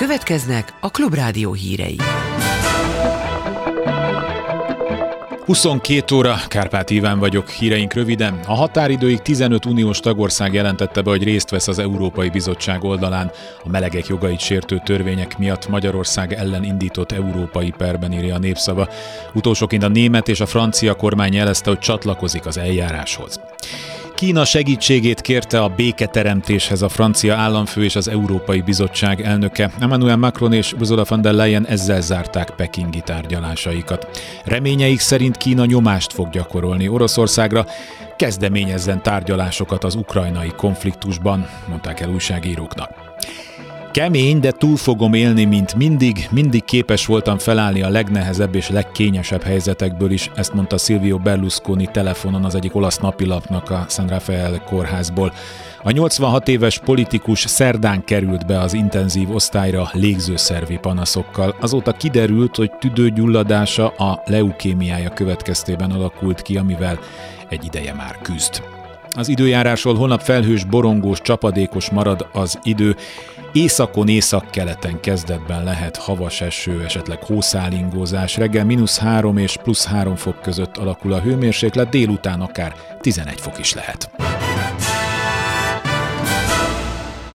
Következnek a Klubrádió hírei. 22 óra, Kárpát Iván vagyok, híreink röviden. A határidőig 15 uniós tagország jelentette be, hogy részt vesz az Európai Bizottság oldalán. A melegek jogait sértő törvények miatt Magyarország ellen indított európai perben írja a népszava. Utolsóként a német és a francia kormány jelezte, hogy csatlakozik az eljáráshoz. Kína segítségét kérte a béketeremtéshez a francia államfő és az Európai Bizottság elnöke. Emmanuel Macron és Ursula von der Leyen ezzel zárták pekingi tárgyalásaikat. Reményeik szerint Kína nyomást fog gyakorolni Oroszországra, kezdeményezzen tárgyalásokat az ukrajnai konfliktusban, mondták el újságíróknak. Kemény, de túl fogom élni, mint mindig. Mindig képes voltam felállni a legnehezebb és legkényesebb helyzetekből is, ezt mondta Silvio Berlusconi telefonon az egyik olasz napilapnak a San Rafael kórházból. A 86 éves politikus szerdán került be az intenzív osztályra légzőszervi panaszokkal. Azóta kiderült, hogy tüdőgyulladása a leukémiája következtében alakult ki, amivel egy ideje már küzd. Az időjárásról holnap felhős, borongós, csapadékos marad az idő. Északon, északkeleten kezdetben lehet havas eső, esetleg hószálingózás. Reggel mínusz 3 és plusz 3 fok között alakul a hőmérséklet, délután akár 11 fok is lehet.